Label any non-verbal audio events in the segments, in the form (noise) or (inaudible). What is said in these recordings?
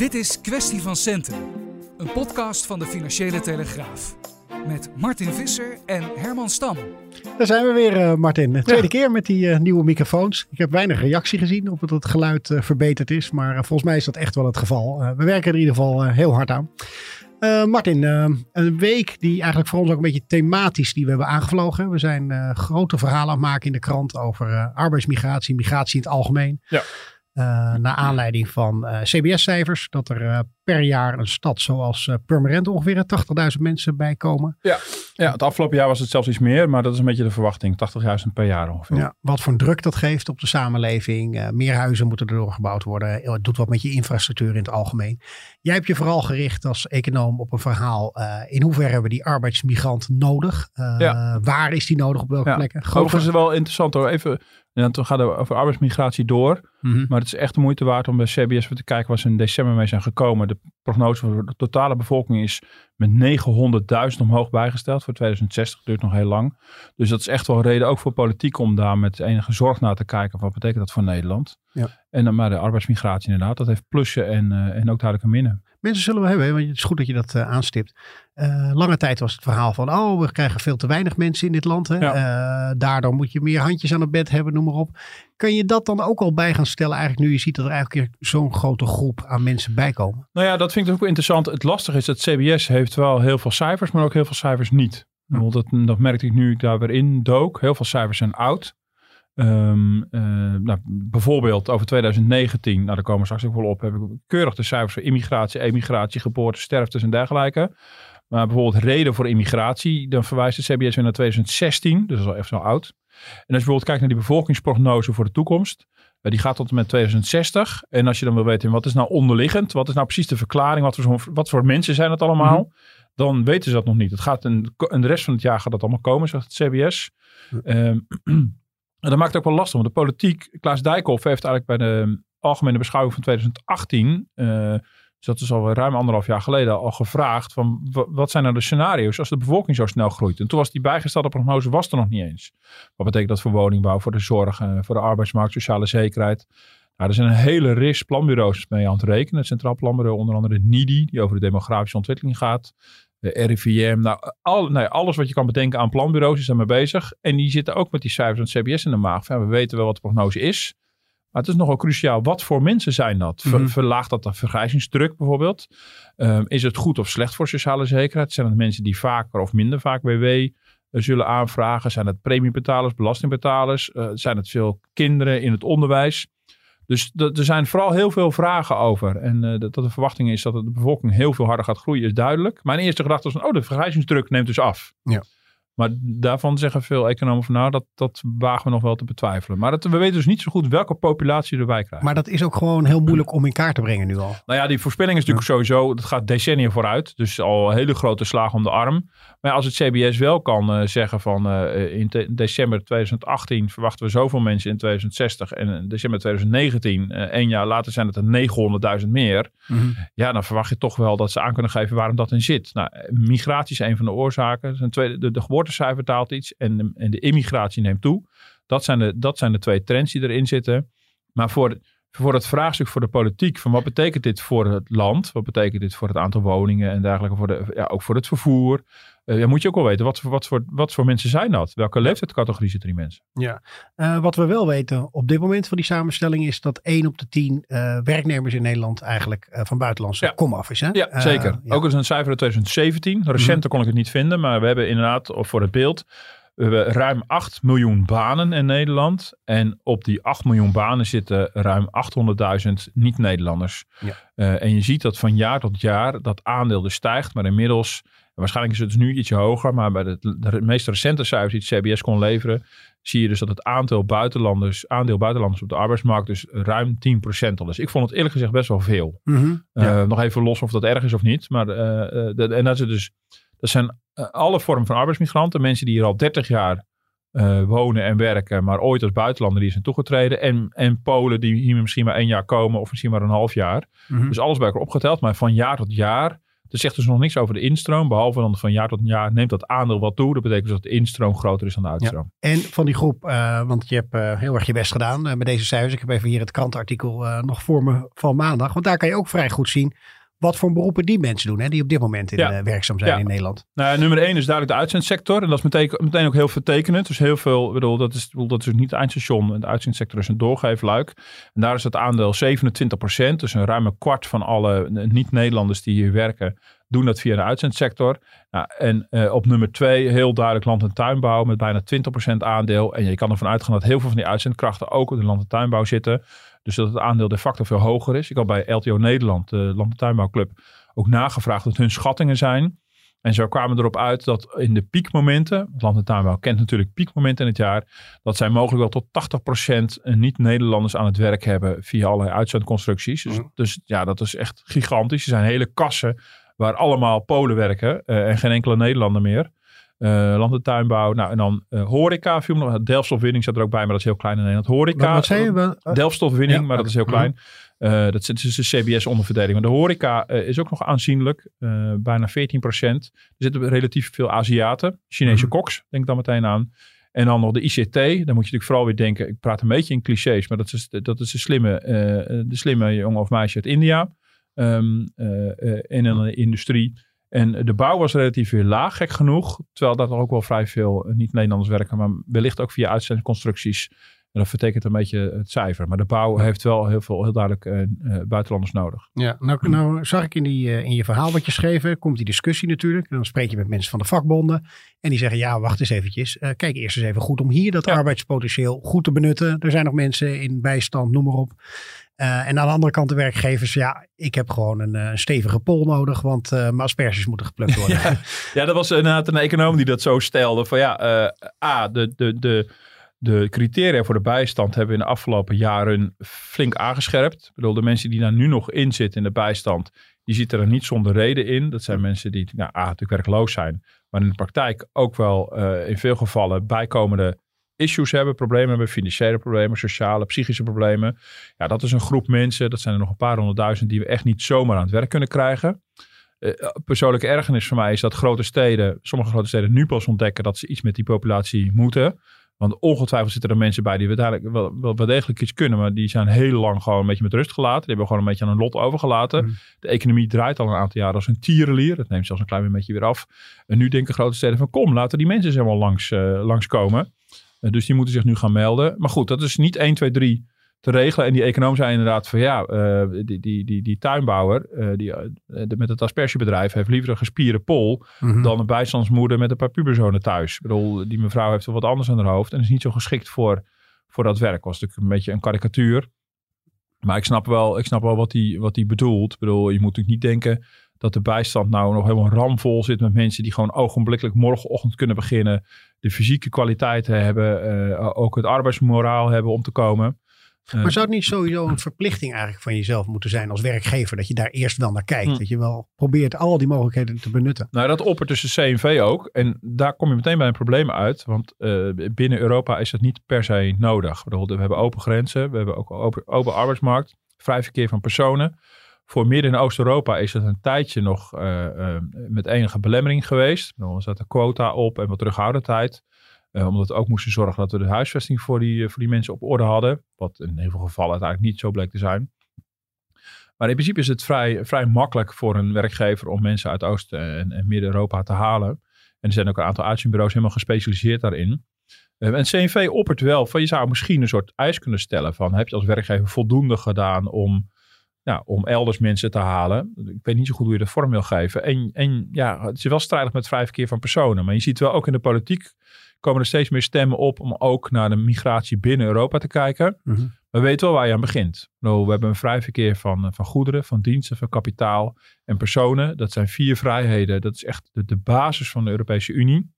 Dit is Kwestie van Centen, een podcast van de Financiële Telegraaf. Met Martin Visser en Herman Stam. Daar zijn we weer, uh, Martin. De tweede keer met die uh, nieuwe microfoons. Ik heb weinig reactie gezien op dat het geluid uh, verbeterd is. Maar volgens mij is dat echt wel het geval. we werken er in ieder geval heel hard aan. Martin, een week die eigenlijk voor ons ook een beetje thematisch die we hebben aangevlogen. We zijn grote verhalen aan het maken in de krant over arbeidsmigratie, migratie in het algemeen. Ja. Uh, naar aanleiding van uh, CBS-cijfers, dat er uh, per jaar een stad zoals Purmerend ongeveer 80.000 mensen bijkomen. Ja. ja, het afgelopen jaar was het zelfs iets meer, maar dat is een beetje de verwachting. 80.000 per jaar ongeveer. Ja, wat voor druk dat geeft op de samenleving. meer huizen moeten erdoor gebouwd worden. Het doet wat met je infrastructuur in het algemeen. Jij hebt je vooral gericht als econoom op een verhaal. in hoeverre hebben we die arbeidsmigrant nodig? Ja. Waar is die nodig? Op welke plekken? Overigens is het wel interessant hoor. Even en dan gaat het over arbeidsmigratie door. Mhm. Maar het is echt de moeite waard om bij CBS te kijken waar ze in december mee zijn gekomen. De prognose voor de totale bevolking is met 900.000 omhoog bijgesteld. Voor 2060 duurt nog heel lang. Dus dat is echt wel een reden ook voor politiek om daar met enige zorg naar te kijken. Wat betekent dat voor Nederland? Ja. En dan maar de arbeidsmigratie inderdaad. Dat heeft plussen en, uh, en ook duidelijke minnen. Mensen zullen we hebben, want het is goed dat je dat uh, aanstipt. Uh, lange tijd was het verhaal van, oh, we krijgen veel te weinig mensen in dit land. Hè? Ja. daardoor moet je meer handjes aan het bed hebben, noem maar op. Kun je dat dan ook al bij gaan stellen, eigenlijk nu je ziet dat er eigenlijk zo'n grote groep aan mensen bijkomen? Nou ja, dat vind ik ook interessant. Het lastige is dat CBS heeft wel heel veel cijfers, maar ook heel veel cijfers niet. Dat, dat merkte ik nu ik daar weer in dook. Heel veel cijfers zijn oud. Um, nou, bijvoorbeeld over 2019, nou daar komen we straks ook wel op, heb ik keurig de cijfers voor immigratie, emigratie, geboorte, sterftes en dergelijke. Maar bijvoorbeeld reden voor immigratie, dan verwijst de CBS weer naar 2016, dus dat is al even zo oud. En als je bijvoorbeeld kijkt naar die bevolkingsprognose voor de toekomst, die gaat tot en met 2060. En als je dan wil weten, wat is nou onderliggend? Wat is nou precies de verklaring? Wat voor, wat voor mensen zijn het allemaal? Mhm. Dan weten ze dat nog niet. Het gaat een, en de rest van het jaar gaat dat allemaal komen, zegt het CBS. Um, En dat maakt het ook wel lastig, want de politiek, Klaas Dijkhoff heeft eigenlijk bij de algemene beschouwing van 2018, uh, eh, dus dat is al ruim anderhalf jaar geleden, al gevraagd van wat zijn nou de scenario's als de bevolking zo snel groeit. En toen was die bijgestelde prognose was er nog niet eens. Wat betekent dat voor woningbouw, voor de zorg, uh, voor de arbeidsmarkt, sociale zekerheid. Nou, er zijn een hele ris planbureaus mee aan het rekenen. Het Centraal Planbureau, onder andere NIDI, die over de demografische ontwikkeling gaat de RIVM. Nou, al, nee, alles wat je kan bedenken aan planbureaus is daarmee bezig. En die zitten ook met die cijfers van het CBS in de maag. Ja, we weten wel wat de prognose is. Maar het is nogal cruciaal. Wat voor mensen zijn dat? Ver, mhm. Verlaagt dat de vergrijzingsdruk bijvoorbeeld? Um, is het goed of slecht voor sociale zekerheid? Zijn het mensen die vaker of minder vaak WW eh, zullen aanvragen? Zijn het premiebetalers, belastingbetalers? Uh, zijn het veel kinderen in het onderwijs? Dus er zijn vooral heel veel vragen over. En uh, dat, de verwachting is dat de bevolking heel veel harder gaat groeien, is duidelijk. Mijn eerste gedachte was van, oh, de vergrijzingsdruk neemt dus af. Ja. Maar daarvan zeggen veel economen van nou, dat, dat wagen we nog wel te betwijfelen. Maar dat, we weten dus niet zo goed welke populatie erbij krijgt. Maar dat is ook gewoon heel moeilijk om in kaart te brengen nu al. Nou ja, die voorspelling is natuurlijk sowieso, dat gaat decennia vooruit. Dus al hele grote slagen om de arm. Maar als het CBS wel kan uh, zeggen van uh, in december 2018 verwachten we zoveel mensen in 2060. En in december 2019, uh, één jaar later zijn het er 900.000 meer. Mm -hmm. Ja, dan verwacht je toch wel dat ze aan kunnen geven waarom dat in zit. Nou, migratie is een van de oorzaken. Zijn tweede, de, de geboorte geboortecijfer daalt iets en de, en de immigratie neemt toe. Dat zijn, de, dat zijn de twee trends die erin zitten. Maar voor, voor het vraagstuk voor de politiek, van wat betekent dit voor het land? Wat betekent dit voor het aantal woningen en dergelijke, voor de, ja, ook voor het vervoer? Uh, ja, moet je ook wel weten, wat, wat, voor, wat voor mensen zijn dat? Welke leeftijdscategorie zitten die mensen? Ja, uh, wat we wel weten op dit moment van die samenstelling is dat 1 op de 10 uh, eh, werknemers in Nederland eigenlijk van buitenlandse ja. komaf is. Hè? Ja, zeker. Ook is een cijfer uit 2017. Recenter mm -hmm. kon ik het niet vinden, maar we hebben inderdaad, voor het beeld, we hebben ruim 8 miljoen banen in Nederland. En op die 8 miljoen banen zitten ruim 800.000 niet-Nederlanders. Ja. Uh, en je ziet dat van jaar tot jaar dat aandeel dus stijgt. Maar inmiddels Waarschijnlijk is het dus nu ietsje hoger, maar bij de, de meest recente cijfers die het CBS kon leveren, zie je dus dat het aantal buitenlanders, aandeel buitenlanders op de arbeidsmarkt dus ruim 10% al is. Ik vond het eerlijk gezegd best wel veel. Mhm, uh, nog even los of dat erg is of niet. Maar, uh, de, en dat, is dus, dat zijn alle vormen van arbeidsmigranten. Mensen die hier al 30 jaar uh, wonen en werken, maar ooit als buitenlander die zijn toegetreden. En, en Polen die hier misschien maar één jaar komen of misschien maar een half jaar. Mhm. Dus alles bij elkaar opgeteld. Maar van jaar tot jaar Er zegt dus nog niks over de instroom, behalve dan van jaar tot jaar neemt dat aandeel wat toe. Dat betekent dus dat de instroom groter is dan de uitstroom. En van die groep, uh, want je hebt uh, heel erg je best gedaan met deze cijfers. Ik heb even hier het krantenartikel nog voor me van maandag. Want daar kan je ook vrij goed zien wat voor beroepen die mensen doen, hè, die op dit moment in, ja. uh, werkzaam zijn ja. in Nederland. Nou, nummer één is duidelijk de uitzendsector. En dat is meteen, meteen ook heel vertekenend. Dus heel veel, bedoel, dat is, bedoel, dat is niet het eindstation. De uitzendsector is een doorgeefluik. En daar is het aandeel 27 procent. Dus een ruime kwart van alle niet-Nederlanders die hier werken, doen dat via de uitzendsector. Nou, en uh, op nummer twee heel duidelijk land- en tuinbouw met bijna 20% aandeel. En je kan ervan uitgaan dat heel veel van die uitzendkrachten ook in de land- en tuinbouw zitten. Dus dat het aandeel de facto veel hoger is. Ik had bij LTO Nederland, de Land- en Tuinbouwclub, ook nagevraagd wat hun schattingen zijn. En zo kwamen erop uit dat in de piekmomenten, Land- en Tuinbouw kent natuurlijk piekmomenten in het jaar, dat zij mogelijk wel tot 80% niet-Nederlanders aan het werk hebben via allerlei uitzendconstructies. Dus, Mhm. dus ja, dat is echt gigantisch. Er zijn hele kassen waar allemaal Polen werken uh, en geen enkele Nederlander meer. Uh, land- en tuinbouw. Nou, en dan uh, horeca. Viel nog. Delftstofwinning zat er ook bij, maar dat is heel klein in Nederland. Horeca. Wat, zei je? Delftstofwinning, Ja, maar dat is heel oké. klein. Uh, dat is de CBS-onderverdeling. Maar de horeca is ook nog aanzienlijk. Bijna 14 procent. Er zitten relatief veel Aziaten. Chinese Mhm. koks, denk dan meteen aan. En dan nog de ICT. Dan moet je natuurlijk vooral weer denken. Ik praat een beetje in clichés. Maar dat is, dat is de, slimme, de slimme jongen of meisje uit India. Um, in een industrie. En de bouw was relatief weer laag, gek genoeg. Terwijl daar ook wel vrij veel niet-Nederlanders werken. Maar wellicht ook via uitzendconstructies. En dat vertekent een beetje het cijfer. Maar de bouw heeft wel heel veel, heel duidelijk uh, uh, buitenlanders nodig. Ja, nou, nou zag ik in, die, uh, in je verhaal wat je schreef, komt die discussie natuurlijk. En dan spreek je met mensen van de vakbonden. En die zeggen, ja, wacht eens eventjes. Kijk eerst eens even goed om hier dat ja. arbeidspotentieel goed te benutten. Er zijn nog mensen in bijstand, noem maar op. Uh, en aan de andere kant de werkgevers, ja, ik heb gewoon een, een stevige pol nodig, want uh, mijn asperges moeten geplukt worden. (laughs) ja, ja, dat was inderdaad een econoom die dat zo stelde. Van ja, uh, A, de, de, de, de criteria voor de bijstand hebben in de afgelopen jaren flink aangescherpt. Ik bedoel, de mensen die daar nu nog in zitten in de bijstand, die zitten er niet zonder reden in. Dat zijn mensen die nou, A, natuurlijk werkloos zijn, maar in de praktijk ook wel in veel gevallen bijkomende issues hebben, problemen hebben, financiële problemen, sociale, psychische problemen. Ja, dat is een groep mensen, dat zijn er nog een paar honderdduizend, die we echt niet zomaar aan het werk kunnen krijgen. Uh, persoonlijke ergernis voor mij is dat grote steden, sommige grote steden nu pas ontdekken dat ze iets met die populatie moeten. Want ongetwijfeld zitten er mensen bij die uiteindelijk wel, wel, wel degelijk iets kunnen, maar die zijn heel lang gewoon een beetje met rust gelaten. Die hebben gewoon een beetje aan hun lot overgelaten. Mm. De economie draait al een aantal jaren als een tierenlier. Dat neemt zelfs een klein beetje weer af. En nu denken grote steden van kom, laten die mensen eens helemaal langs, uh, langskomen. Uh, dus die moeten zich nu gaan melden. Maar goed, dat is niet 1, 2, 3 te regelen. En die econoom zei inderdaad van ja, uh, die, die, die, die tuinbouwer uh, die, de, met het aspergebedrijf heeft liever een gespierde pol mm -hmm. dan een bijstandsmoeder met een paar puberzonen thuis. Ik bedoel, die mevrouw heeft wel wat anders aan haar hoofd en is niet zo geschikt voor, voor dat werk. Was natuurlijk een beetje een karikatuur. Maar ik snap wel, ik snap wel wat hij wat die bedoelt. Ik bedoel, je moet natuurlijk niet denken dat de bijstand nou nog helemaal ramvol zit met mensen die gewoon ogenblikkelijk morgenochtend kunnen beginnen. De fysieke kwaliteiten hebben, uh, ook het arbeidsmoraal hebben om te komen. Maar zou het niet sowieso een verplichting eigenlijk van jezelf moeten zijn als werkgever? Dat je daar eerst wel naar kijkt. Hm. Dat je wel probeert al die mogelijkheden te benutten. Nou, dat oppert tussen CNV ook. En daar kom je meteen bij een probleem uit. Want uh, binnen Europa is dat niet per se nodig. We hebben open grenzen. We hebben ook open, open arbeidsmarkt. Vrij verkeer van personen. Voor Midden- en Oost-Europa is het een tijdje nog uh, uh, met enige belemmering geweest. Er zat een quota op en wat terughoudendheid. Uh, omdat we ook moesten zorgen dat we de huisvesting voor die, voor die mensen op orde hadden. Wat in heel veel gevallen uiteindelijk niet zo bleek te zijn. Maar in principe is het vrij, vrij makkelijk voor een werkgever om mensen uit Oost- en, en Midden-Europa te halen. En er zijn ook een aantal uitzendbureaus helemaal gespecialiseerd daarin. En CNV oppert wel van je zou misschien een soort eis kunnen stellen van heb je als werkgever voldoende gedaan om, om elders mensen te halen. Ik weet niet zo goed hoe je de vorm wil geven. En, en ja, het is wel strijdig met vrij verkeer van personen. Maar je ziet wel ook in de politiek komen er steeds meer stemmen op om ook naar de migratie binnen Europa te kijken. Mhm. We weten wel waar je aan begint. Nou, we hebben een vrij verkeer van, van goederen, van diensten, van kapitaal en personen. Dat zijn vier vrijheden. Dat is echt de, de basis van de Europese Unie.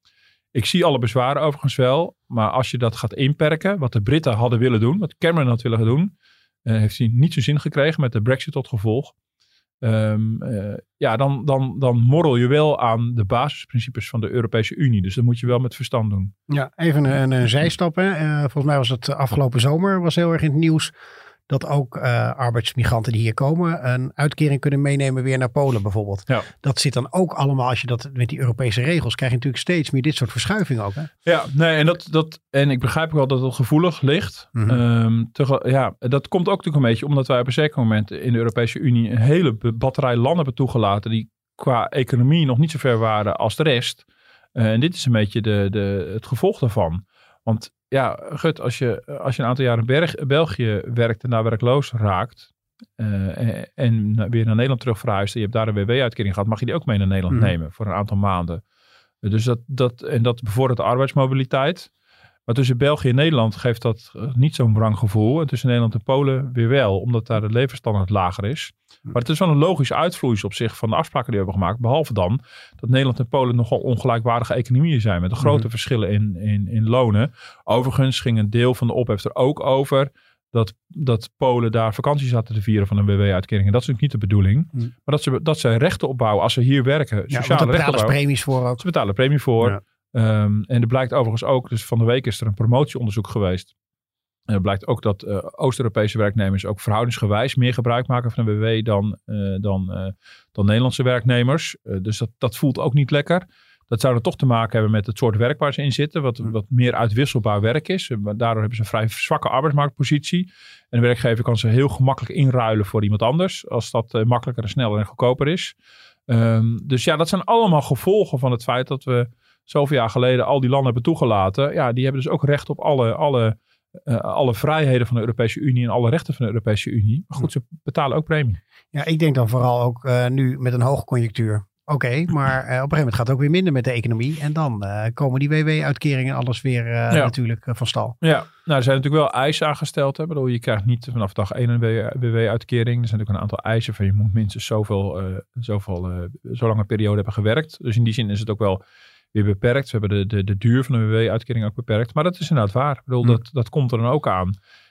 Ik zie alle bezwaren overigens wel. Maar als je dat gaat inperken, wat de Britten hadden willen doen, wat Cameron had willen doen, heeft hij niet zijn zin gekregen met de brexit tot gevolg. Um, uh, ja, dan, dan, dan morrel je wel aan de basisprincipes van de Europese Unie. Dus dat moet je wel met verstand doen. Ja, even een, een zijstap. Hè. Uh, volgens mij was het afgelopen zomer was heel erg in het nieuws dat ook uh, arbeidsmigranten die hier komen een uitkering kunnen meenemen weer naar Polen bijvoorbeeld. Ja. Dat zit dan ook allemaal, als je dat met die Europese regels, krijg je natuurlijk steeds meer dit soort verschuivingen ook. Hè? Ja, nee, en, dat, dat, en ik begrijp wel dat het gevoelig ligt. Mhm. Ehm, ja, dat komt ook natuurlijk een beetje omdat wij op een zeker moment in de Europese Unie een hele batterij landen hebben toegelaten die qua economie nog niet zo ver waren als de rest. Eh, en dit is een beetje de, de, het gevolg daarvan. Want ja, Gut, als je, als je een aantal jaar in België werkt en daar werkloos raakt. eh, en, en weer naar Nederland terug verhuist. En je hebt daar een WW-uitkering gehad. Mag je die ook mee naar Nederland Mhm. nemen voor een aantal maanden. Dus dat, dat, en dat bevordert de arbeidsmobiliteit. Maar tussen België en Nederland geeft dat eh, niet zo'n wrang gevoel. En tussen Nederland en Polen weer wel, omdat daar de levensstandaard lager is. Maar het is wel een logisch uitvloeisel op zich van de afspraken die we hebben gemaakt. Behalve dan dat Nederland en Polen nogal ongelijkwaardige economieën zijn. Met grote Mhm. verschillen in, in, in lonen. Overigens ging een deel van de ophef er ook over dat, dat Polen daar vakantie zaten te vieren van een WW-uitkering. En dat is natuurlijk niet de bedoeling. Mhm. Maar dat ze, dat ze rechten opbouwen als ze hier werken. Ja, Sociale er rechten betalen ze premies voor ook. Ze betalen premie voor. Ja. Ehm, en er blijkt overigens ook, dus van de week is er een promotieonderzoek geweest. En er blijkt ook dat eh, Oost-Europese werknemers ook verhoudingsgewijs meer gebruik maken van een WW dan, eh, dan, eh, dan Nederlandse werknemers. Dus dat, dat voelt ook niet lekker. Dat zou er toch te maken hebben met het soort werk waar ze in zitten, wat, Hm. wat meer uitwisselbaar werk is. Maar Daardoor hebben ze een vrij zwakke arbeidsmarktpositie. En de werkgever kan ze heel gemakkelijk inruilen voor iemand anders, als dat makkelijker en sneller en goedkoper is. Ehm, dus ja, dat zijn allemaal gevolgen van het feit dat we zoveel jaar geleden al die landen hebben toegelaten. Ja, die hebben dus ook recht op alle, alle, eh, alle vrijheden van de Europese Unie en alle rechten van de Europese Unie. Maar goed, ze betalen ook premie. Ja, ik denk dan vooral ook eh, nu met een hoge conjunctuur. Oké, maar eh, op een gegeven moment gaat het ook weer minder met de economie. En dan komen die WW-uitkeringen alles weer Ja. natuurlijk van stal. Ja, nou, er zijn natuurlijk wel eisen aangesteld. Hè. Ik bedoel, je krijgt niet vanaf dag 1 een WW-uitkering. Er zijn natuurlijk een aantal eisen van je moet minstens zoveel, zoveel zo lange periode hebben gewerkt. Dus in die zin is het ook wel weer beperkt. We hebben de, de, de duur van de WW-uitkering ook beperkt. Maar dat is inderdaad waar. Ik bedoel, Hm. dat, dat komt er dan ook aan.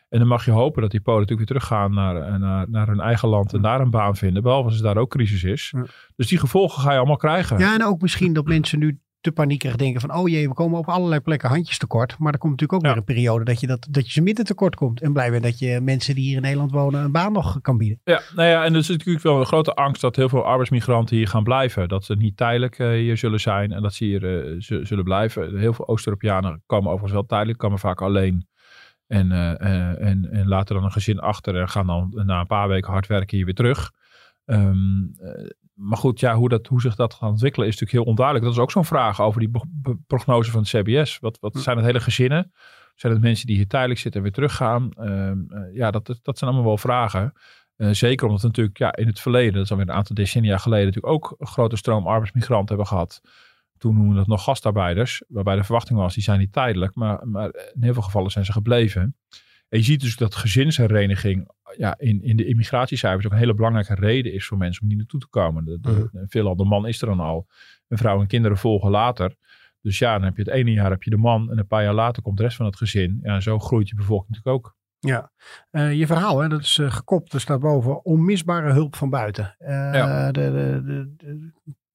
En dan mag je hopen dat die Polen natuurlijk weer teruggaan naar, eh, naar, naar hun eigen land en daar een baan vinden. Behalve als er daar ook crisis is. Ja. Dus die gevolgen ga je allemaal krijgen. Ja, en ook misschien dat mensen nu te paniekerig denken van... oh jee, we komen op allerlei plekken handjes tekort. Maar er komt natuurlijk ook Ja. weer een periode dat je, dat, dat je ze midden tekort komt. En blij bent dat je mensen die hier in Nederland wonen een baan nog kan bieden. Ja, nou ja, en er is natuurlijk wel een grote angst dat heel veel arbeidsmigranten hier gaan blijven. Dat ze niet tijdelijk eh, hier zullen zijn en dat ze hier z- zullen blijven. Heel veel Oost-Europeanen komen overigens wel tijdelijk, komen vaak alleen. En, eh, en, en laten dan een gezin achter en gaan dan na een paar weken hard werken hier weer terug. Ehm, eh, maar goed, ja, hoe, dat, hoe zich dat gaat ontwikkelen is natuurlijk heel onduidelijk. Dat is ook zo'n vraag over die prognose van het CBS. Wat, wat zijn het hele gezinnen? Zijn het mensen die hier tijdelijk zitten en weer teruggaan? Ehm, eh, ja, dat, dat zijn allemaal wel vragen. Eh, zeker omdat we natuurlijk ja, in het verleden, dat is alweer een aantal decennia geleden, natuurlijk ook een grote stroom arbeidsmigranten hebben gehad. Toen noemen we dat nog gastarbeiders, waarbij de verwachting was, die zijn niet tijdelijk, maar, maar in heel veel gevallen zijn ze gebleven. En je ziet dus dat gezinshereniging ja, in, in de immigratiecijfers ook een hele belangrijke reden is voor mensen om hier naartoe te komen. De, de, Veelal de man is er dan al. En vrouw en kinderen volgen later. Dus ja, dan heb je het ene jaar heb je de man en een paar jaar later komt de rest van het gezin. Ja, en zo groeit je bevolking natuurlijk ook. Ja, Eh, je verhaal, hè, dat is eh, gekopt. Er staat boven onmisbare hulp van buiten. Eh, Ja. de, de, de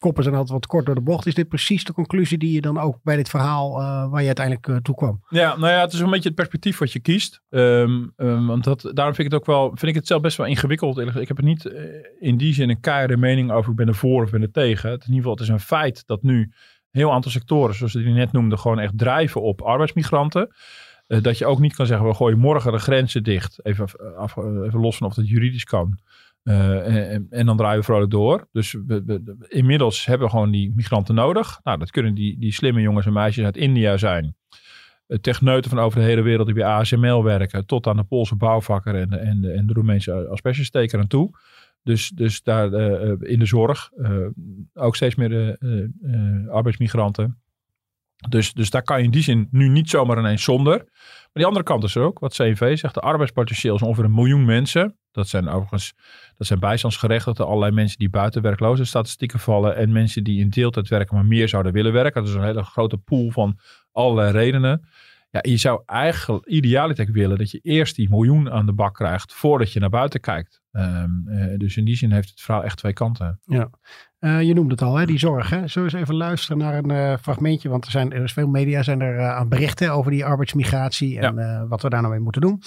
koppen zijn altijd wat kort door de bocht. Is dit precies de conclusie die je dan ook bij dit verhaal eh, waar je uiteindelijk eh, toe kwam? Ja, nou ja, het is een beetje het perspectief wat je kiest. Ehm, ehm, want dat, daarom vind ik het ook wel, vind ik het zelf best wel ingewikkeld. Ik heb er niet eh, in die zin een keiharde mening over. Ik ben er voor of ben er tegen. Het, in ieder geval, het is een feit dat nu een heel aantal sectoren, zoals die net noemde, gewoon echt drijven op arbeidsmigranten. Dat je ook niet kan zeggen, we gooien morgen de grenzen dicht. Even, af, even los van of dat juridisch kan. Eh, en, dan draaien we vrolijk door. Dus inmiddels hebben we gewoon die migranten nodig. Nou, dat kunnen die, die slimme jongens en meisjes uit India zijn. Eh, Techneuten van over de hele wereld die bij ASML werken. Tot aan de Poolse bouwvakker en de, en de, en de Roemeense asbestjesteker aan toe. Dus, dus daar eh, in de zorg ook steeds meer arbeidsmigranten. Dus, dus daar kan je in die zin nu niet zomaar ineens zonder. Maar die andere kant is er ook, wat CNV zegt. De arbeidspotentieel is ongeveer een miljoen mensen. Dat zijn overigens dat zijn bijstandsgerechtigden, allerlei mensen die buiten werkloze statistieken vallen. En mensen die in deeltijd werken, maar meer zouden willen werken. Dat is een hele grote pool van allerlei redenen. Ja, je zou eigenlijk idealiter willen dat je eerst die miljoen aan de bak krijgt voordat je naar buiten kijkt. Ehm, eh, dus in die zin heeft het verhaal echt twee kanten. Eh, je noemde het al, hè, die zorg. Hè? Zullen we eens even luisteren naar een eh, fragmentje? Want er, zijn, er is veel media zijn er aan berichten over die arbeidsmigratie en wat we daar nou mee moeten doen.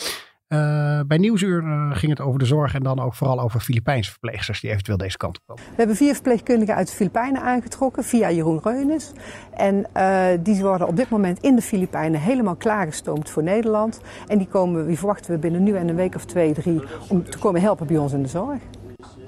Uh, bij Nieuwsuur uh, ging het over de zorg en dan ook vooral over Filipijnse verpleegsters die eventueel deze kant op komen. We hebben vier verpleegkundigen uit de Filipijnen aangetrokken via Jeroen Reunis. En uh, die worden op dit moment in de Filipijnen helemaal klaargestoomd voor Nederland. En die, komen, die verwachten we binnen nu en een week of twee, drie om te komen helpen bij ons in de zorg.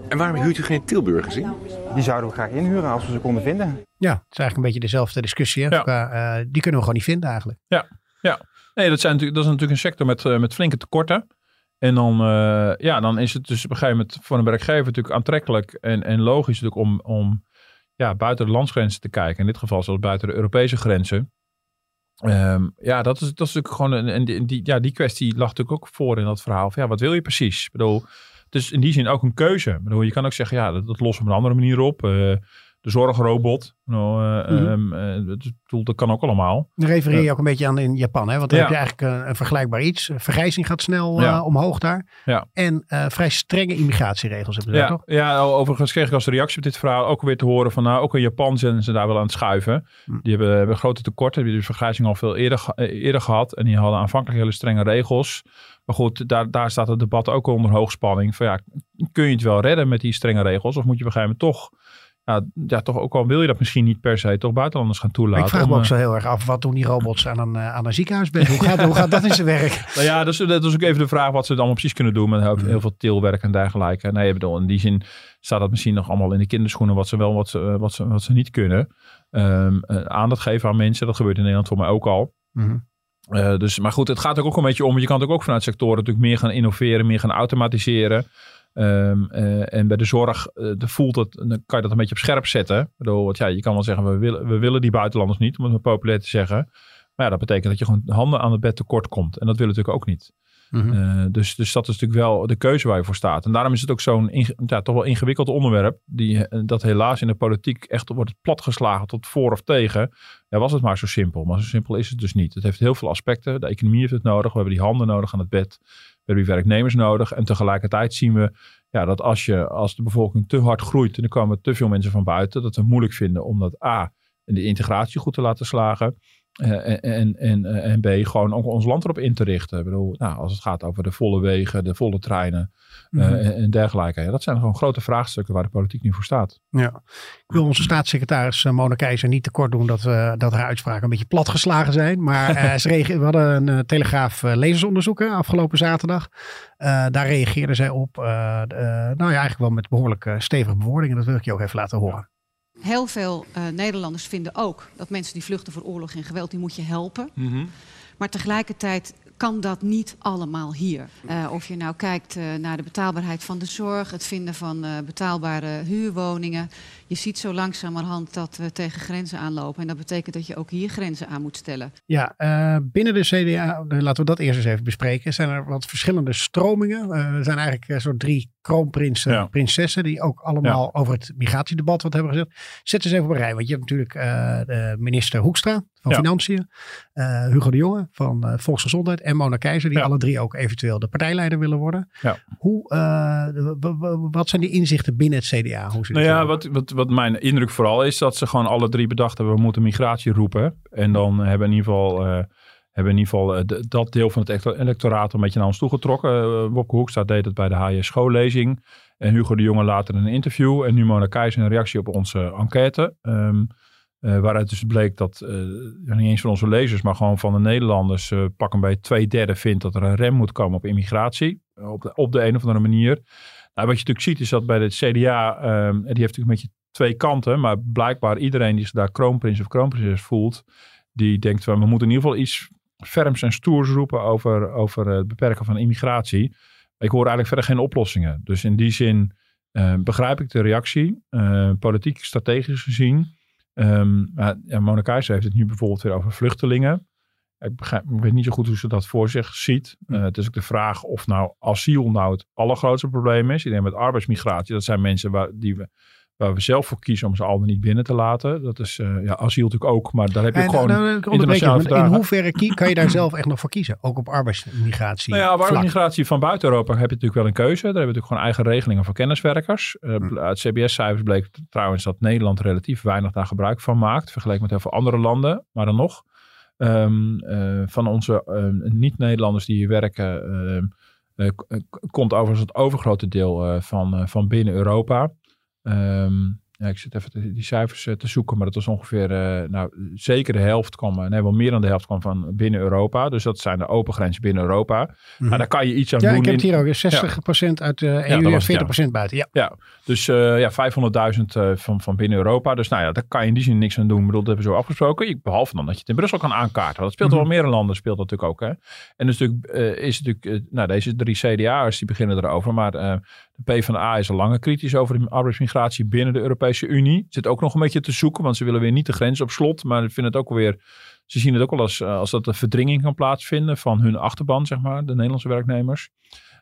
En waarom huurt u geen Tilburgers in? Die zouden we graag inhuren als we ze konden vinden. Ja, het is eigenlijk een beetje dezelfde discussie. Hè? Ja. die kunnen we gewoon niet vinden eigenlijk. Ja, ja. Nee, dat, zijn natuurlijk, dat is natuurlijk een sector met, uh, met flinke tekorten. En dan, uh, ja, dan is het dus op een gegeven moment voor een werkgever natuurlijk aantrekkelijk en, en logisch natuurlijk om, om ja, buiten de landsgrenzen te kijken. In dit geval zelfs buiten de Europese grenzen. Um, ja, dat is, dat is natuurlijk gewoon en die, ja, die kwestie lag natuurlijk ook voor in dat verhaal. Van, ja, wat wil je precies? Ik bedoel, het is in die zin ook een keuze. Bedoel, je kan ook zeggen, ja, dat, dat op een andere manier op. Uh, de zorgrobot. Nou, uh, mm -hmm. dat kan ook allemaal. Dan refereer je ook een beetje aan in Japan. Hè? Want dan ja. heb je eigenlijk een, een, vergelijkbaar iets. Vergrijzing gaat snel ja. uh, omhoog daar. Ja. En vrij strenge immigratieregels hebben ze ja. toch? Ja, overigens kreeg ik als reactie op dit verhaal ook weer te horen van... nou, ook in Japan zijn ze daar wel aan het schuiven. Mm. Die hebben, hebben, grote tekorten. Die hebben de vergrijzing al veel eerder, eerder gehad. En die hadden aanvankelijk hele strenge regels. Maar goed, daar, daar staat het debat ook onder hoogspanning. Van ja, kun je het wel redden met die strenge regels? Of moet je op een gegeven moment toch ja, ja, toch ook al wil je dat misschien niet per se, toch buitenlanders gaan toelaten. Ik vraag me ook zo heel erg af, wat doen die robots aan een, aan een ziekenhuisbed? Hoe gaat, hoe gaat dat in zijn werk? (laughs) nou ja, dat is ook even de vraag wat ze dan allemaal precies kunnen doen met heel, heel veel tilwerk en dergelijke. Nee, ik bedoel, in die zin staat dat misschien nog allemaal in de kinderschoenen wat ze wel, wat ze, wat ze, wat ze niet kunnen. Um, aandacht geven aan mensen, dat gebeurt in Nederland voor mij ook al. Mm -hmm. Uh, dus, maar goed, het gaat er ook een beetje om. Je kan het ook vanuit sectoren natuurlijk meer gaan innoveren, meer gaan automatiseren. Um, uh, en bij de zorg uh, de voelt het, dan kan je dat een beetje op scherp zetten. Ik bedoel, want ja, je kan wel zeggen, we willen, we willen die buitenlanders niet, om het maar populair te zeggen. Maar ja, dat betekent dat je gewoon handen aan het bed tekort komt. En dat willen natuurlijk ook niet. Mm -hmm. dus, dus dat is natuurlijk wel de keuze waar je voor staat. En daarom is het ook zo'n ja, toch wel ingewikkeld onderwerp. Die, dat helaas in de politiek echt wordt platgeslagen tot voor of tegen. Ja, was het maar zo simpel. Maar zo simpel is het dus niet. Het heeft heel veel aspecten. De economie heeft het nodig. We hebben die handen nodig aan het bed. Hebben die werknemers nodig. En tegelijkertijd zien we ja, dat als, je, als de bevolking te hard groeit en er komen te veel mensen van buiten, dat we het moeilijk vinden om dat A, de integratie goed te laten slagen. Uh, en, en, en B, gewoon ook ons land erop in te richten. Ik bedoel, nou, als het gaat over de volle wegen, de volle treinen mm -hmm. uh, en, en, dergelijke. Ja, dat zijn gewoon grote vraagstukken waar de politiek nu voor staat. Ja. Ik wil onze staatssecretaris uh, Mona Keizer niet tekort doen dat, dat haar uitspraken een beetje platgeslagen zijn. Maar (laughs) ze we hadden een Telegraaf lezersonderzoek afgelopen zaterdag. daar reageerde zij op, nou ja, eigenlijk wel met behoorlijk stevige bewoordingen. Dat wil ik je ook even laten horen. Heel veel uh, Nederlanders vinden ook dat mensen die vluchten voor oorlog en geweld, die moet je helpen. Mm -hmm. Maar tegelijkertijd kan dat niet allemaal hier. Uh, of je nou kijkt uh, naar de betaalbaarheid van de zorg, het vinden van betaalbare huurwoningen. Je ziet zo langzamerhand dat we tegen grenzen aanlopen. En dat betekent dat je ook hier grenzen aan moet stellen. Ja, binnen de CDA, laten we dat eerst eens even bespreken. Zijn er wat verschillende stromingen. er zijn eigenlijk zo drie kroonprinsen, ja. prinsessen, die ook allemaal ja. over het migratiedebat wat hebben gezegd. Zet eens even op een rij, want je hebt natuurlijk uh, de minister Hoekstra van ja. Financiën, uh, Hugo de Jonge van uh, Volksgezondheid en Mona Keizer, die alle drie ook eventueel de partijleider willen worden. Hoe, wat zijn die inzichten binnen het CDA? Hoe nou ja, wat, wat, wat mijn indruk vooral is, dat ze gewoon alle drie bedacht hebben, we moeten migratie roepen. En dan hebben in ieder geval hebben in ieder geval uh, dat deel van het electoraat een beetje naar ons toegetrokken. Uh, Wopke Hoekstra deed het bij de HS schoollezing. En Hugo de Jonge later in een interview. En nu Mona Keizer een reactie op onze enquête. Uh, waaruit dus bleek dat niet eens van onze lezers, maar gewoon van de Nederlanders pak een bij twee derde vindt dat er een rem moet komen op immigratie. op, de, op de een of andere manier. Nou, wat je natuurlijk ziet is dat bij de CDA, um, die heeft natuurlijk een beetje twee kanten. Maar blijkbaar iedereen die zich daar kroonprins of kroonprinses voelt, die denkt van we moeten in ieder geval iets ferms en stoers roepen over, over het beperken van immigratie. Ik hoor eigenlijk verder geen oplossingen. Dus in die zin uh, begrijp ik de reactie. Uh, politiek, strategisch gezien. Um, ja, Mona heeft het nu bijvoorbeeld weer over vluchtelingen. Ik, begrijp, ik weet niet zo goed hoe ze dat voor zich ziet. Uh, het is ook de vraag of nou asiel nou het allergrootste probleem is. Ik denk met arbeidsmigratie, dat zijn mensen waar, die we waar we zelf voor kiezen om ze al niet binnen te laten. Dat is uh, ja, asiel natuurlijk ook, maar daar heb je en, gewoon nou, internationale In hoeverre kan je daar zelf echt nog voor kiezen? Ook op arbeidsmigratie? Nou ja, op arbeidsmigratie van buiten Europa heb je natuurlijk wel een keuze. Daar hebben we natuurlijk gewoon eigen regelingen voor kenniswerkers. Uh, hmm. Uit CBS-cijfers bleek trouwens dat Nederland relatief weinig daar gebruik van maakt, vergeleken met heel veel andere landen. Maar dan nog, um, uh, van onze niet-Nederlanders die hier werken Eh, eh, k- komt overigens het overgrote deel eh, van, eh, van binnen Europa. Ehm, ja, ik zit even te- die cijfers eh, te zoeken, maar dat was ongeveer, eh, nou, zeker de helft kwam, eh, nee, wel meer dan de helft kwam van binnen Europa. Dus dat zijn de open grenzen binnen Europa. Maar daar kan je iets aan Mhm. Ja, doen. ik heb het hier ook. 60% uit de EU en was het, 40% buiten. Ja. ja, dus ja, 500.000 eh, van, van binnen Europa. Dus nou ja, daar kan je in die zin niks aan doen. Ik bedoel, dat hebben we zo afgesproken. Ik- Behalve dan dat je het in Brussel kan aankaarten. Dat speelt Mhm. wel meer landen, speelt dat natuurlijk ook. Hè? En dus natuurlijk, is natuurlijk, nou deze drie CDA'ers die beginnen erover. Maar de PvdA is al langer kritisch over de arbeidsmigratie binnen de Europese Unie. Zit ook nog een beetje te zoeken, want ze willen weer niet de grens op slot. Maar ze vinden het ook alweer, ze zien het ook wel als, eh, als dat een verdringing kan plaatsvinden van hun achterban, zeg maar, de Nederlandse werknemers.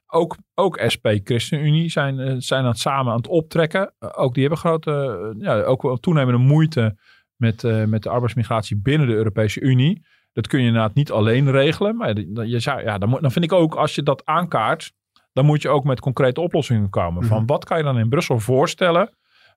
Ook, ook SP ChristenUnie zijn, eh, zijn aan het samen aan het optrekken. Eh, ook die hebben grote, ja, ook wel toenemende moeite met, met de arbeidsmigratie binnen de Europese Unie. Dat kun je inderdaad niet alleen regelen. Maar je, je zou, ja, dan, moet- dan vind ik ook, als je dat aankaart, dan moet je ook met concrete oplossingen komen. Van wat kan je dan in Brussel voorstellen,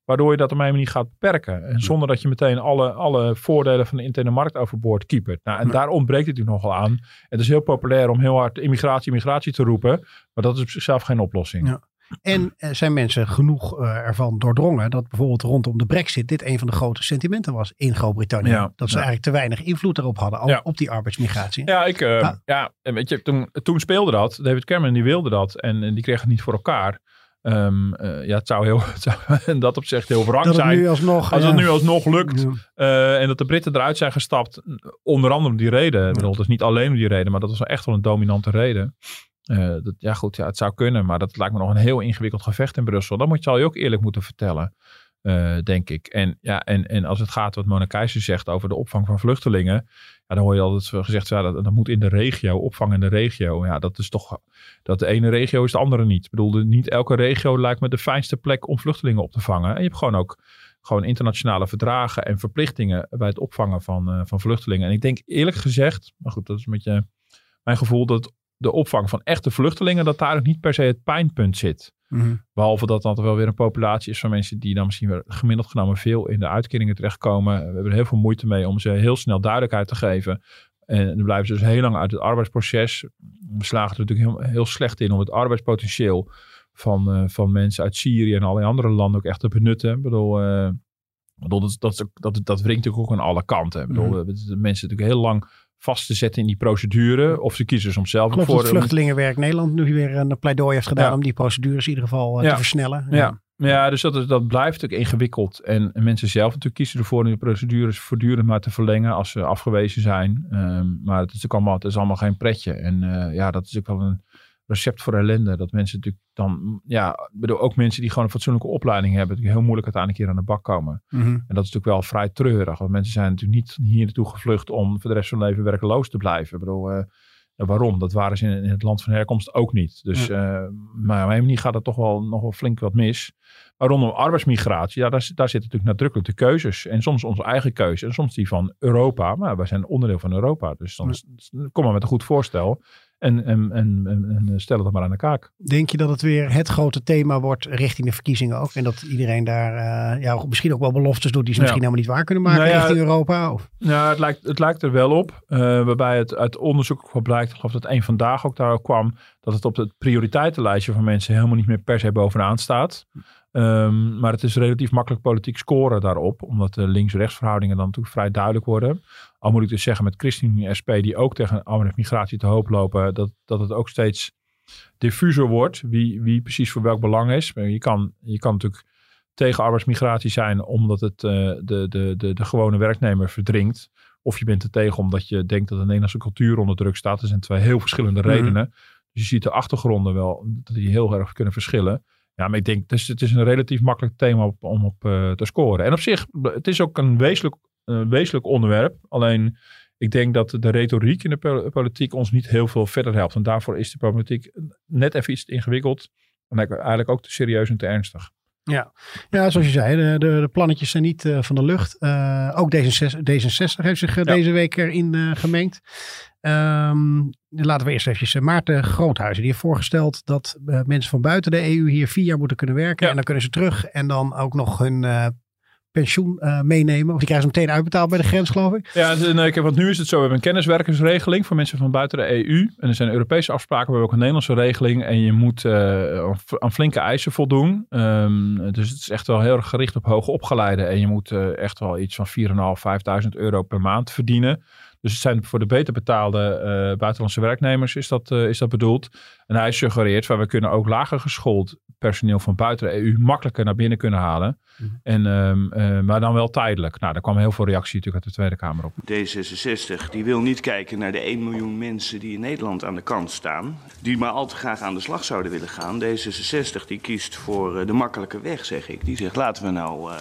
waardoor je dat op een manier gaat beperken. En zonder dat je meteen alle, alle voordelen van de interne markt overboord kiepert. Nou, en daar ontbreekt het natuurlijk nogal aan. Het is heel populair om heel hard immigratie, immigratie te roepen. Maar dat is op zichzelf geen oplossing. Ja. En zijn mensen genoeg eh, ervan doordrongen dat bijvoorbeeld rondom de brexit dit een van de grote sentimenten was in Groot-Brittannië. Ja, dat ze ja. eigenlijk te weinig invloed erop hadden, al Ja. op die arbeidsmigratie. Ja, ik, eh, Ja. weet je, toen, toen speelde dat. David Cameron die wilde dat en, en die kreeg het niet voor elkaar. Ehm, eh, ja, het zou heel, (laughs) het zou in dat opzicht heel wrang dat zijn. alsnog... als ja, het nu alsnog lukt ja. eh, en dat de Britten eruit zijn gestapt, onder andere om die reden. Ik bedoel, het is niet alleen om die reden, maar dat was wel echt wel een dominante reden. Eh, dat, ja goed, ja, het zou kunnen, maar dat lijkt me nog een heel ingewikkeld gevecht in Brussel. Dat moet je al je ook eerlijk moeten vertellen, denk ik. En, ja, en, en als het gaat wat Mona Keijzer zegt over de opvang van vluchtelingen, dan hoor je altijd gezegd, dat, dat moet in de regio, opvang in de regio. Ja, dat is toch, dat de ene regio is de andere niet. Ik bedoel, niet elke regio lijkt me de fijnste plek om vluchtelingen op te vangen. En je hebt gewoon ook gewoon internationale verdragen en verplichtingen bij het opvangen van, eh, van vluchtelingen. En ik denk eerlijk gezegd, maar goed, dat is een beetje mijn gevoel, dat de opvang van echte vluchtelingen, dat daar ook niet per se het pijnpunt zit. Mhm. Behalve dat dat wel weer een populatie is van mensen die dan misschien weer gemiddeld genomen veel in de uitkeringen terechtkomen. We hebben er heel veel moeite mee om ze heel snel duidelijkheid te geven. En dan blijven ze dus heel lang uit het arbeidsproces. We slagen er natuurlijk heel, heel slecht in om het arbeidspotentieel van, eh, van mensen uit Syrië en allerlei andere landen ook echt te benutten. Ik bedoel, eh, bedoel dat, dat, dat, dat wringt natuurlijk ook aan alle kanten. Ik bedoel, Mhm. de mensen natuurlijk heel lang vast te zetten in die procedure. Of ze kiezen soms zelf geloof voor. dat Vluchtelingenwerk Nederland nu weer een pleidooi heeft gedaan Ja. om die procedures in ieder geval eh, Ja. te versnellen. Ja, ja dus dat, dat blijft natuurlijk ingewikkeld. En, en mensen zelf natuurlijk kiezen ervoor om de procedures voortdurend maar te verlengen als ze afgewezen zijn. Ehm, maar het is natuurlijk allemaal, het is allemaal geen pretje. En eh, ja, dat is ook wel een recept voor ellende. Dat mensen natuurlijk dan, ja, ik bedoel, ook mensen die gewoon een fatsoenlijke opleiding hebben, die heel moeilijk uiteindelijk hier aan de bak komen. Mhm. En dat is natuurlijk wel vrij treurig. Want mensen zijn natuurlijk niet hier naartoe gevlucht om voor de rest van hun leven werkeloos te blijven. Ik bedoel, eh, ja, waarom? Dat waren ze in, in het land van herkomst ook niet. Dus eh, maar op een manier gaat het toch wel nog wel flink wat mis. Maar rondom arbeidsmigratie, ja, daar, daar zitten natuurlijk nadrukkelijk de keuzes. En soms onze eigen keuze en soms die van Europa. Maar wij zijn onderdeel van Europa. Dus dan kom maar met een goed voorstel. En, en, en, en, en stel het maar aan de kaak. Denk je dat het weer het grote thema wordt richting de verkiezingen ook? En dat iedereen daar eh, ja, misschien ook wel beloftes doet die ze Ja. misschien helemaal niet waar kunnen maken Nou ja, richting Europa? Of, Ja, het lijkt, het lijkt er wel op. eh, waarbij het uit onderzoek ook blijkt, ik geloof dat één vandaag ook daar kwam, dat het op het prioriteitenlijstje van mensen helemaal niet meer per se bovenaan staat. Ehm, maar het is relatief makkelijk politiek scoren daarop, omdat de links-rechts verhoudingen dan natuurlijk vrij duidelijk worden. Al moet ik dus zeggen met ChristenUnie en SP, die ook tegen arbeidsmigratie te hoop lopen, dat, dat het ook steeds diffuser wordt wie, wie precies voor welk belang is. Je kan, je kan natuurlijk tegen arbeidsmigratie zijn omdat het eh, de, de, de, de gewone werknemer verdringt. Of je bent er tegen omdat je denkt dat de Nederlandse cultuur onder druk staat. Er zijn twee heel verschillende Mhm. redenen. Dus je ziet de achtergronden wel, dat die heel erg kunnen verschillen. Ja, maar ik denk, het is een relatief makkelijk thema om op eh, te scoren. En op zich, het is ook een wezenlijk, eh, wezenlijk onderwerp. Alleen, ik denk dat de retoriek in de pol- politiek ons niet heel veel verder helpt. En daarvoor is de problematiek net even iets ingewikkeld. En eigenlijk ook te serieus en te ernstig. Ja. ja, zoals je zei, de, de, de plannetjes zijn niet eh, van de lucht. Eh, ook D66, D66 heeft zich eh, Ja. deze week erin gemengd. Ehm, laten we eerst eh, Maarten Groothuizen. Die heeft voorgesteld dat mensen van buiten de EU hier vier jaar moeten kunnen werken. Ja. En dan kunnen ze terug en dan ook nog hun pensioen uh, meenemen? Of die krijgen ze meteen uitbetaald bij de grens, geloof ik? Ja, nee, want nu is het zo. We hebben een kenniswerkersregeling voor mensen van buiten de EU. En er zijn Europese afspraken. We hebben ook een Nederlandse regeling. En je moet uh, aan flinke eisen voldoen. Um, dus het is echt wel heel erg gericht op hoge opgeleiden. En je moet echt wel iets van 4.500, 5.000 euro per maand verdienen. Dus het zijn voor de beter betaalde buitenlandse werknemers is dat, is dat bedoeld. En hij suggereert van we kunnen ook lager geschoold personeel van buiten de EU makkelijker naar binnen kunnen halen. Mm. En, um, uh, maar dan wel tijdelijk. Nou, daar kwam heel veel reactie natuurlijk uit de Tweede Kamer op. D66 die wil niet kijken naar de 1 miljoen mensen die in Nederland aan de kant staan. Die maar al te graag aan de slag zouden willen gaan. D66 die kiest voor de makkelijke weg, zeg ik. Die zegt laten we nou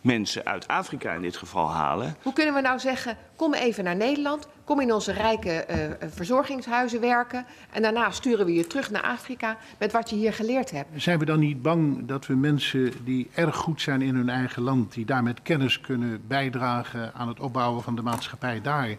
mensen uit Afrika in dit geval halen. Hoe kunnen we nou zeggen, kom even naar Nederland, kom in onze rijke uh, verzorgingshuizen werken en daarna sturen we je terug naar Afrika met wat je hier geleerd hebt. Zijn we dan niet bang dat we mensen die erg goed zijn in hun eigen land, die daar met kennis kunnen bijdragen aan het opbouwen van de maatschappij daar,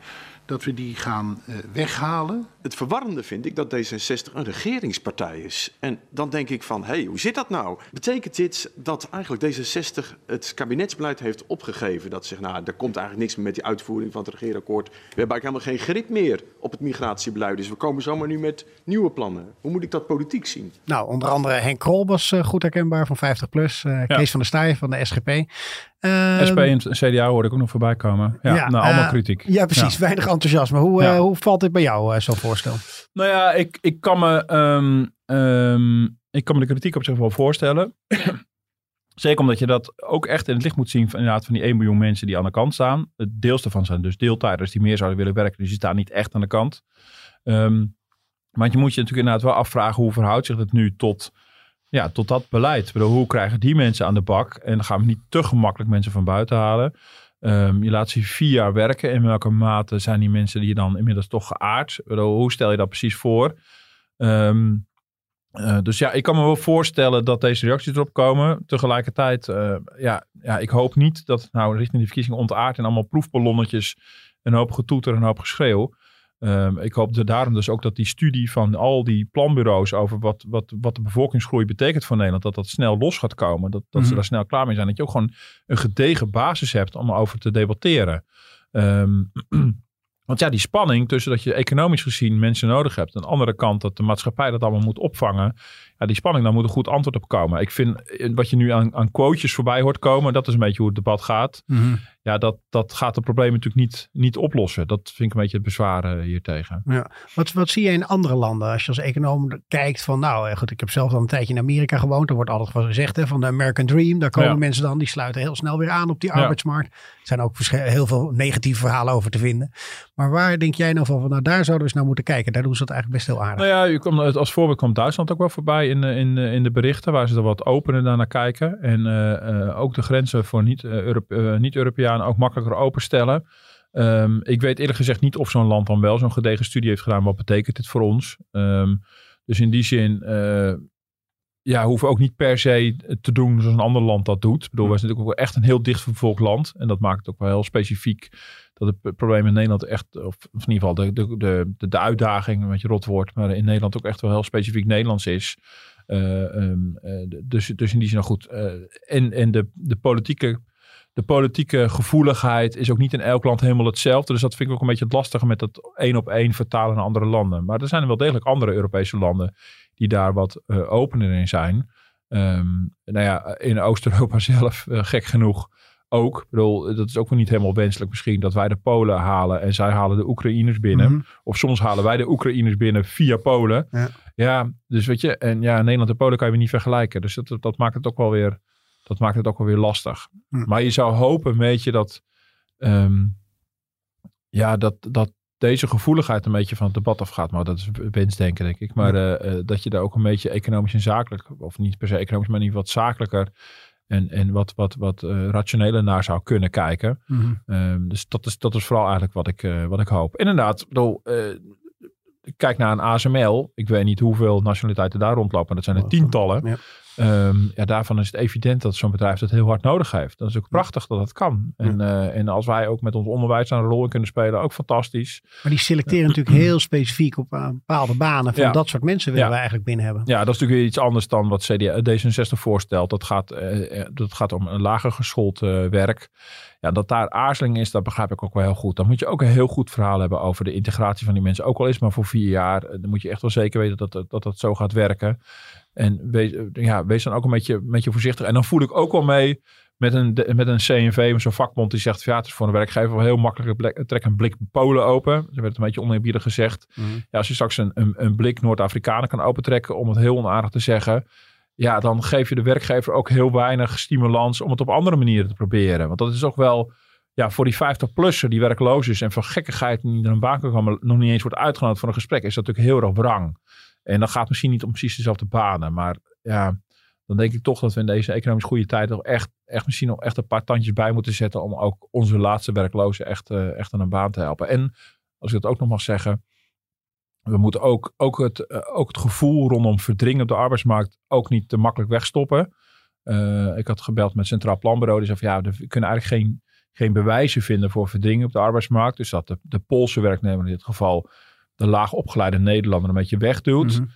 dat we die gaan uh, weghalen. Het verwarrende vind ik dat D66 een regeringspartij is. En dan denk ik van, hé, hey, hoe zit dat nou? Betekent dit dat eigenlijk D66 het kabinetsbeleid heeft opgegeven? Dat zegt, nou, er komt eigenlijk niks meer met die uitvoering van het regeerakkoord. We hebben eigenlijk helemaal geen grip meer op het migratiebeleid. Dus we komen zomaar nu met nieuwe plannen. Hoe moet ik dat politiek zien? Nou, onder andere Henk Krol was uh, goed herkenbaar van 50PLUS. Uh, ja. Kees van der Staaij van de SGP. Uh, SP en CDA hoorde ik ook nog voorbij komen. Ja, ja nou, allemaal kritiek. Ja, precies. Weinig enthousiasme. Hoe, ja. uh, hoe valt dit bij jou, uh, zo'n voorstel? Nou ja, ik, ik, kan me, um, um, ik kan me de kritiek op zich wel voorstellen. (clears throat) Zeker omdat je dat ook echt in het licht moet zien van, inderdaad, van die 1 miljoen mensen die aan de kant staan. Het deels daarvan zijn dus deeltijders die meer zouden willen werken. Dus die staan niet echt aan de kant. Um, maar je moet je natuurlijk inderdaad wel afvragen hoe verhoudt zich het nu tot, ja, tot dat beleid. Hoe krijgen die mensen aan de bak? En dan gaan we niet te gemakkelijk mensen van buiten halen. Um, je laat ze vier jaar werken. In welke mate zijn die mensen die dan inmiddels toch geaard? Hoe stel je dat precies voor? Um, uh, dus ja, ik kan me wel voorstellen dat deze reacties erop komen. Tegelijkertijd, uh, ja, ja, ik hoop niet dat nou richting de verkiezingen ontaart en allemaal proefballonnetjes, een hoop getoeter en een hoop geschreeuw. Um, ik hoop daarom dus ook dat die studie van al die planbureaus over wat, wat, wat de bevolkingsgroei betekent voor Nederland, dat dat snel los gaat komen. Dat, dat ze daar snel klaar mee zijn. Dat je ook gewoon een gedegen basis hebt om over te debatteren. Um, (clears throat) want ja, die spanning tussen dat je economisch gezien mensen nodig hebt. Aan de andere kant dat de maatschappij dat allemaal moet opvangen. Ja, die spanning, daar moet een goed antwoord op komen. Ik vind wat je nu aan, aan quotejes voorbij hoort komen. Dat is een beetje hoe het debat gaat. Mm-hmm. Ja, dat, dat gaat de problemen natuurlijk niet, niet oplossen. Dat vind ik een beetje het bezwaar hiertegen. Ja. Wat, wat zie je in andere landen? Als je als econoom kijkt van nou goed, ik heb zelf al een tijdje in Amerika gewoond. Er wordt altijd wel gezegd hè, van de American Dream. Daar komen ja. mensen dan, die sluiten heel snel weer aan op die arbeidsmarkt. Er zijn ook heel veel negatieve verhalen over te vinden. Maar waar denk jij nou van, van nou daar zouden we eens naar moeten kijken. Daar doen ze het eigenlijk best heel aardig. Nou ja, komt, als voorbeeld komt Duitsland ook wel voorbij in, in, in de berichten. Waar ze er wat opener naar kijken. En uh, uh, ook de grenzen voor niet-Europeanen niet ook makkelijker openstellen. Um, ik weet eerlijk gezegd niet of zo'n land dan wel zo'n gedegen studie heeft gedaan. Wat betekent dit voor ons? Um, dus in die zin, uh, ja, hoeven ook niet per se te doen zoals een ander land dat doet. Ik bedoel, wij zijn natuurlijk ook echt een heel dicht bevolkt land. En dat maakt het ook wel heel specifiek dat het probleem in Nederland echt, of in ieder geval de, de, de, de uitdaging, een beetje rot wordt, maar in Nederland ook echt wel heel specifiek Nederlands is. Uh, um, uh, dus, dus in die zin nog goed. En en de, de politieke de politieke gevoeligheid is ook niet in elk land helemaal hetzelfde. Dus dat vind ik ook een beetje het lastige met dat één op één vertalen naar andere landen. Maar er zijn wel degelijk andere Europese landen die daar wat uh, opener in zijn. Um, nou ja, in Oost-Europa (laughs) zelf, uh, gek genoeg, ook. Ik bedoel, dat is ook wel niet helemaal wenselijk misschien dat wij de Polen halen en zij halen de Oekraïners binnen. Mm-hmm. Of soms halen wij de Oekraïners binnen via Polen. Ja. ja, dus weet je, en ja, Nederland en Polen kan je weer niet vergelijken. Dus dat, dat maakt het ook wel weer dat maakt het ook wel weer lastig. Hm. Maar je zou hopen een beetje dat, um, ja, dat, dat deze gevoeligheid een beetje van het debat afgaat. Maar dat is wensdenken, denk ik. Maar uh, uh, dat je daar ook een beetje economisch en zakelijk, of niet per se economisch, maar geval wat zakelijker en, en wat, wat, wat uh, rationeler naar zou kunnen kijken. Mm-hmm. Um, dus dat is, dat is vooral eigenlijk wat ik, wat ik hoop. Inderdaad, bedoel, kijk naar een ASML. Ik weet niet hoeveel nationaliteiten daar rondlopen. Dat zijn er tientallen. Ja. Ehm, ja, daarvan is het evident dat zo'n bedrijf dat heel hard nodig heeft. Dat is ook prachtig dat dat kan. En, uh, en als wij ook met ons onderwijs een rol in kunnen spelen, ook fantastisch. Maar die selecteren natuurlijk heel specifiek op uh, bepaalde banen. Van dat soort mensen willen we eigenlijk binnen hebben. Ja, dat is natuurlijk weer iets anders dan wat CDA, D66 voorstelt. Dat gaat, uh, dat gaat om een lager geschoold werk. Ja, dat daar aarzeling is, dat begrijp ik ook wel heel goed. Dan moet je ook een heel goed verhaal hebben over de integratie van die mensen. Ook al is maar voor vier jaar. Dan moet je echt wel zeker weten dat dat, dat, dat zo gaat werken. En wees, ja, wees dan ook een beetje, beetje voorzichtig. En dan voel ik ook wel mee met een, met een CNV, zo'n vakbond die zegt, ja, het is voor een werkgever wel heel makkelijk, trek een blik Polen open. Er werd een beetje oneerbiedig gezegd. Mhm. Ja, als je straks een, een, een blik Noord-Afrikanen kan opentrekken, om het heel onaardig te zeggen, ja, dan geef je de werkgever ook heel weinig stimulans om het op andere manieren te proberen. Want dat is ook wel, ja, voor die 50-plusser die werkloos is en van gekkigheid niet naar een baan kan komen, nog niet eens wordt uitgenodigd voor een gesprek, is dat natuurlijk heel erg wrang. En dan gaat misschien niet om precies dezelfde banen. Maar ja, dan denk ik toch dat we in deze economisch goede tijd nog echt, echt misschien nog echt een paar tandjes bij moeten zetten. Om ook onze laatste werklozen echt, uh, echt aan een baan te helpen. En als ik dat ook nog mag zeggen. We moeten ook, ook, het, uh, ook het gevoel rondom verdringen op de arbeidsmarkt ook niet te makkelijk wegstoppen. Uh, ik had gebeld met Centraal Planbureau. Die zei van ja, we kunnen eigenlijk geen, geen bewijzen vinden voor verdringen op de arbeidsmarkt. Dus dat de, de Poolse werknemer in dit geval de laag opgeleide Nederlander een beetje wegdoet. Mm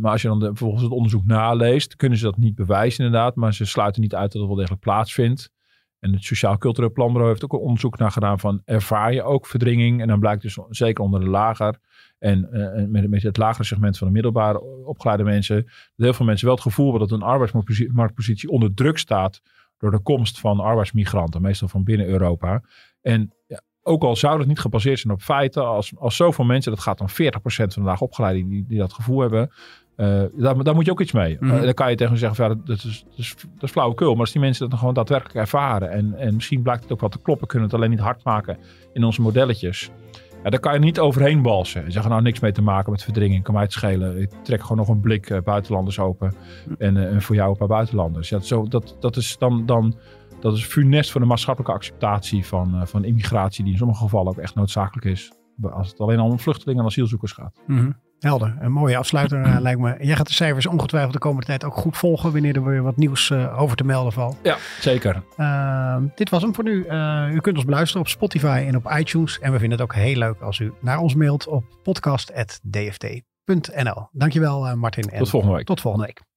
maar als je dan de, vervolgens het onderzoek naleest, kunnen ze dat niet bewijzen inderdaad. Maar ze sluiten niet uit dat het wel degelijk plaatsvindt. En het Sociaal Cultureel Planbureau heeft ook een onderzoek naar gedaan van ervaar je ook verdringing? En dan blijkt dus zeker onder de lager en uh, met, met, het lagere segment van de middelbare opgeleide mensen, dat heel veel mensen wel het gevoel hebben dat een arbeidsmarktpositie onder druk staat door de komst van arbeidsmigranten, meestal van binnen Europa. En ja, ook al zou dat niet gebaseerd zijn op feiten, als, als zoveel mensen, dat gaat dan 40% van de laag opgeleiden die, die dat gevoel hebben, uh, daar, daar, moet je ook iets mee. Mm dan kan je tegen zeggen, ja, dat, is, dat, is, dat is flauwekul. Maar als die mensen dat dan gewoon daadwerkelijk ervaren en, en misschien blijkt het ook wel te kloppen, kunnen het alleen niet hard maken in onze modelletjes. Ja, daar kan je niet overheen balsen en zeggen, nou niks mee te maken met verdringing, kan mij het schelen. Ik trek gewoon nog een blik uh, buitenlanders open en, en, voor jou een paar buitenlanders. Ja, zo, dat, dat is dan... dan dat is funest voor de maatschappelijke acceptatie van, uh, van immigratie, die in sommige gevallen ook echt noodzakelijk is. Als het alleen al om vluchtelingen en asielzoekers gaat. Mm -hmm. Helder, een mooie afsluiter uh, lijkt me. Jij gaat de cijfers ongetwijfeld de komende tijd ook goed volgen wanneer er weer wat nieuws uh, over te melden valt. Ja, zeker. Ehm, dit was hem voor nu. u kunt ons beluisteren op Spotify en op iTunes. En we vinden het ook heel leuk als u naar ons mailt op podcast.dft.nl. Dankjewel Martin. En tot volgende week. Tot volgende week.